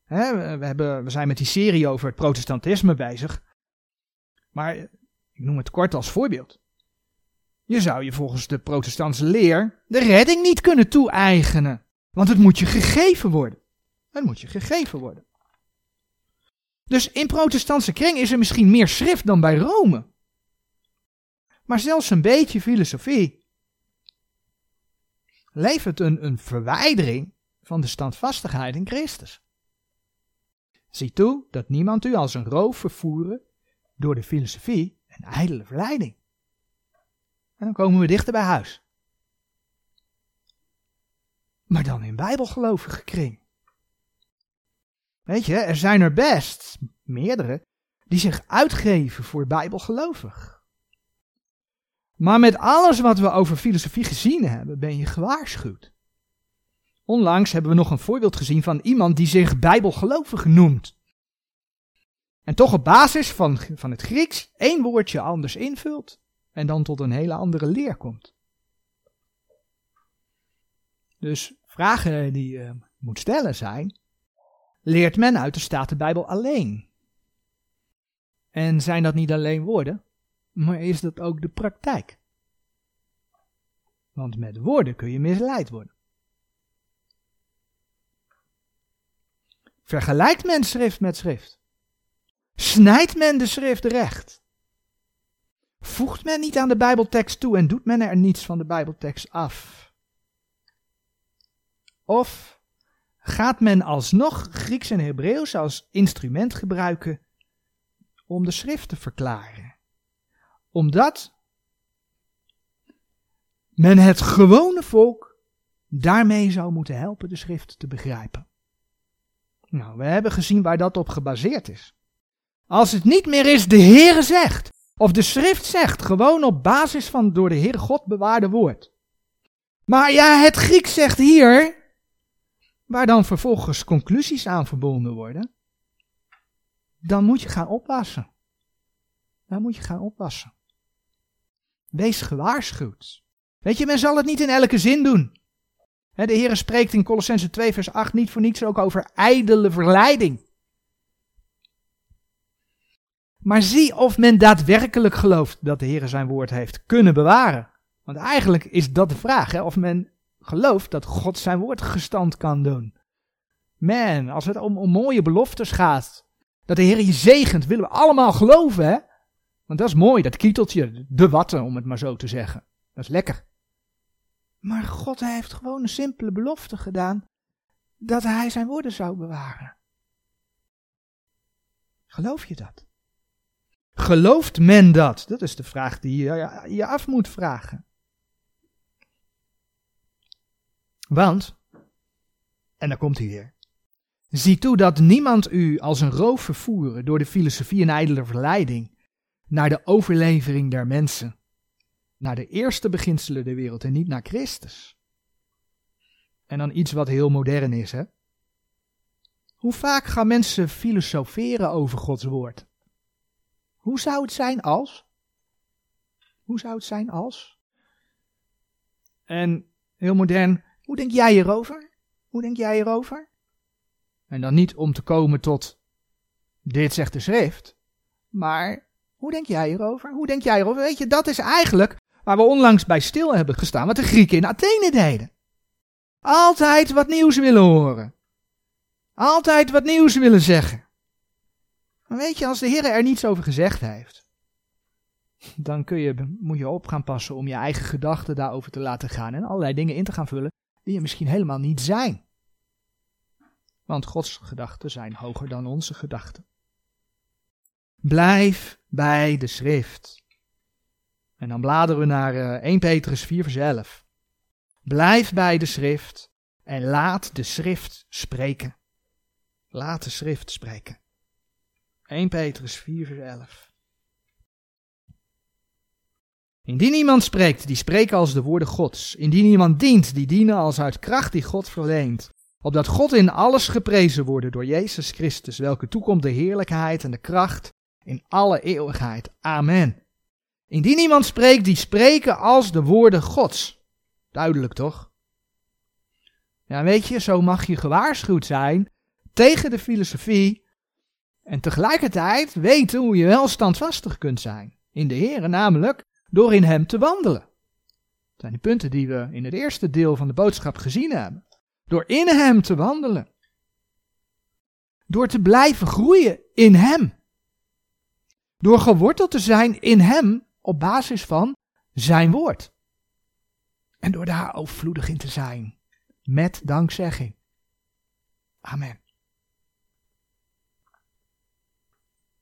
We, hebben, we zijn met die serie over het protestantisme bezig. Maar ik noem het kort als voorbeeld. Je zou je volgens de protestantse leer de redding niet kunnen toe-eigenen. Want het moet je gegeven worden. Het moet je gegeven worden. Dus in protestantse kring is er misschien meer schrift dan bij Rome. Maar zelfs een beetje filosofie levert een, een verwijdering van de standvastigheid in Christus. Zie toe dat niemand u als een roof vervoeren door de filosofie en ijdele verleiding. En dan komen we dichter bij huis. Maar dan in bijbelgelovige kring. Weet je, er zijn er best meerdere die zich uitgeven voor bijbelgelovig. Maar met alles wat we over filosofie gezien hebben, ben je gewaarschuwd. Onlangs hebben we nog een voorbeeld gezien van iemand die zich bijbelgelovig noemt. En toch op basis van, van het Grieks één woordje anders invult en dan tot een hele andere leer komt. Dus vragen die je moet stellen zijn, leert men uit de Statenbijbel alleen? En zijn dat niet alleen woorden, maar is dat ook de praktijk? Want met woorden kun je misleid worden. Vergelijkt men schrift met schrift? Snijdt men de schrift recht? Voegt men niet aan de Bijbeltekst toe en doet men er niets van de Bijbeltekst af? Of gaat men alsnog Grieks en Hebreeuws als instrument gebruiken om de schrift te verklaren? Omdat men het gewone volk daarmee zou moeten helpen de schrift te begrijpen. Nou, we hebben gezien waar dat op gebaseerd is. Als het niet meer is de Heere zegt, of de schrift zegt, gewoon op basis van door de Heere God bewaarde woord. Maar ja, het Grieks zegt hier, waar dan vervolgens conclusies aan verbonden worden, dan moet je gaan oppassen. Dan moet je gaan oppassen. Wees gewaarschuwd. Weet je, men zal het niet in elke zin doen. De Heer spreekt in Colossense 2 vers 8 niet voor niets ook over ijdele verleiding. Maar zie of men daadwerkelijk gelooft dat de Heer zijn woord heeft kunnen bewaren. Want eigenlijk is dat de vraag, hè? of men gelooft dat God zijn woord gestand kan doen. Man, als het om, om mooie beloftes gaat, dat de Heer je zegent, willen we allemaal geloven, hè? Want dat is mooi, dat kieteltje, de watten, om het maar zo te zeggen. Dat is lekker. Maar God heeft gewoon een simpele belofte gedaan dat hij zijn woorden zou bewaren. Geloof je dat? Gelooft men dat? Dat is de vraag die je je af moet vragen. Want, en dan komt hij weer. Zie toe dat niemand u als een roof vervoeren door de filosofie en ijdele verleiding naar de overlevering der mensen, naar de eerste beginselen der wereld en niet naar Christus. En dan iets wat heel modern is, hè? Hoe vaak gaan mensen filosoferen over Gods woord? Hoe zou het zijn als? Hoe zou het zijn als? En heel modern, hoe denk jij hierover? Hoe denk jij hierover? En dan niet om te komen tot dit zegt de schrift, maar hoe denk jij hierover? Hoe denk jij hierover? Weet je, dat is eigenlijk waar we onlangs bij stil hebben gestaan, wat de Grieken in Athene deden. Altijd wat nieuws willen horen. Altijd wat nieuws willen zeggen. Maar weet je, als de Heer er niets over gezegd heeft, dan kun je, moet je op gaan passen om je eigen gedachten daarover te laten gaan en allerlei dingen in te gaan vullen die er misschien helemaal niet zijn. Want Gods gedachten zijn hoger dan onze gedachten. Blijf bij de schrift. En dan bladeren we naar uh, eh, 1 Petrus 4 vers 11. Blijf bij de schrift en laat de schrift spreken. Laat de schrift spreken. 1 Petrus 4 vers 11. Indien iemand spreekt, die spreken als de woorden Gods. Indien iemand dient, die dienen als uit kracht die God verleent. Opdat God in alles geprezen wordt door Jezus Christus, welke toekomt de heerlijkheid en de kracht in alle eeuwigheid. Amen. Indien iemand spreekt, die spreken als de woorden Gods. Duidelijk toch? Ja, weet je, zo mag je gewaarschuwd zijn tegen de filosofie en tegelijkertijd weten hoe je wel standvastig kunt zijn. In de Heer, namelijk door in Hem te wandelen. Dat zijn de punten die we in het eerste deel van de boodschap gezien hebben. Door in Hem te wandelen. Door te blijven groeien in Hem. Door geworteld te zijn in Hem op basis van Zijn woord. En door daar overvloedig in te zijn. Met dankzegging. Amen.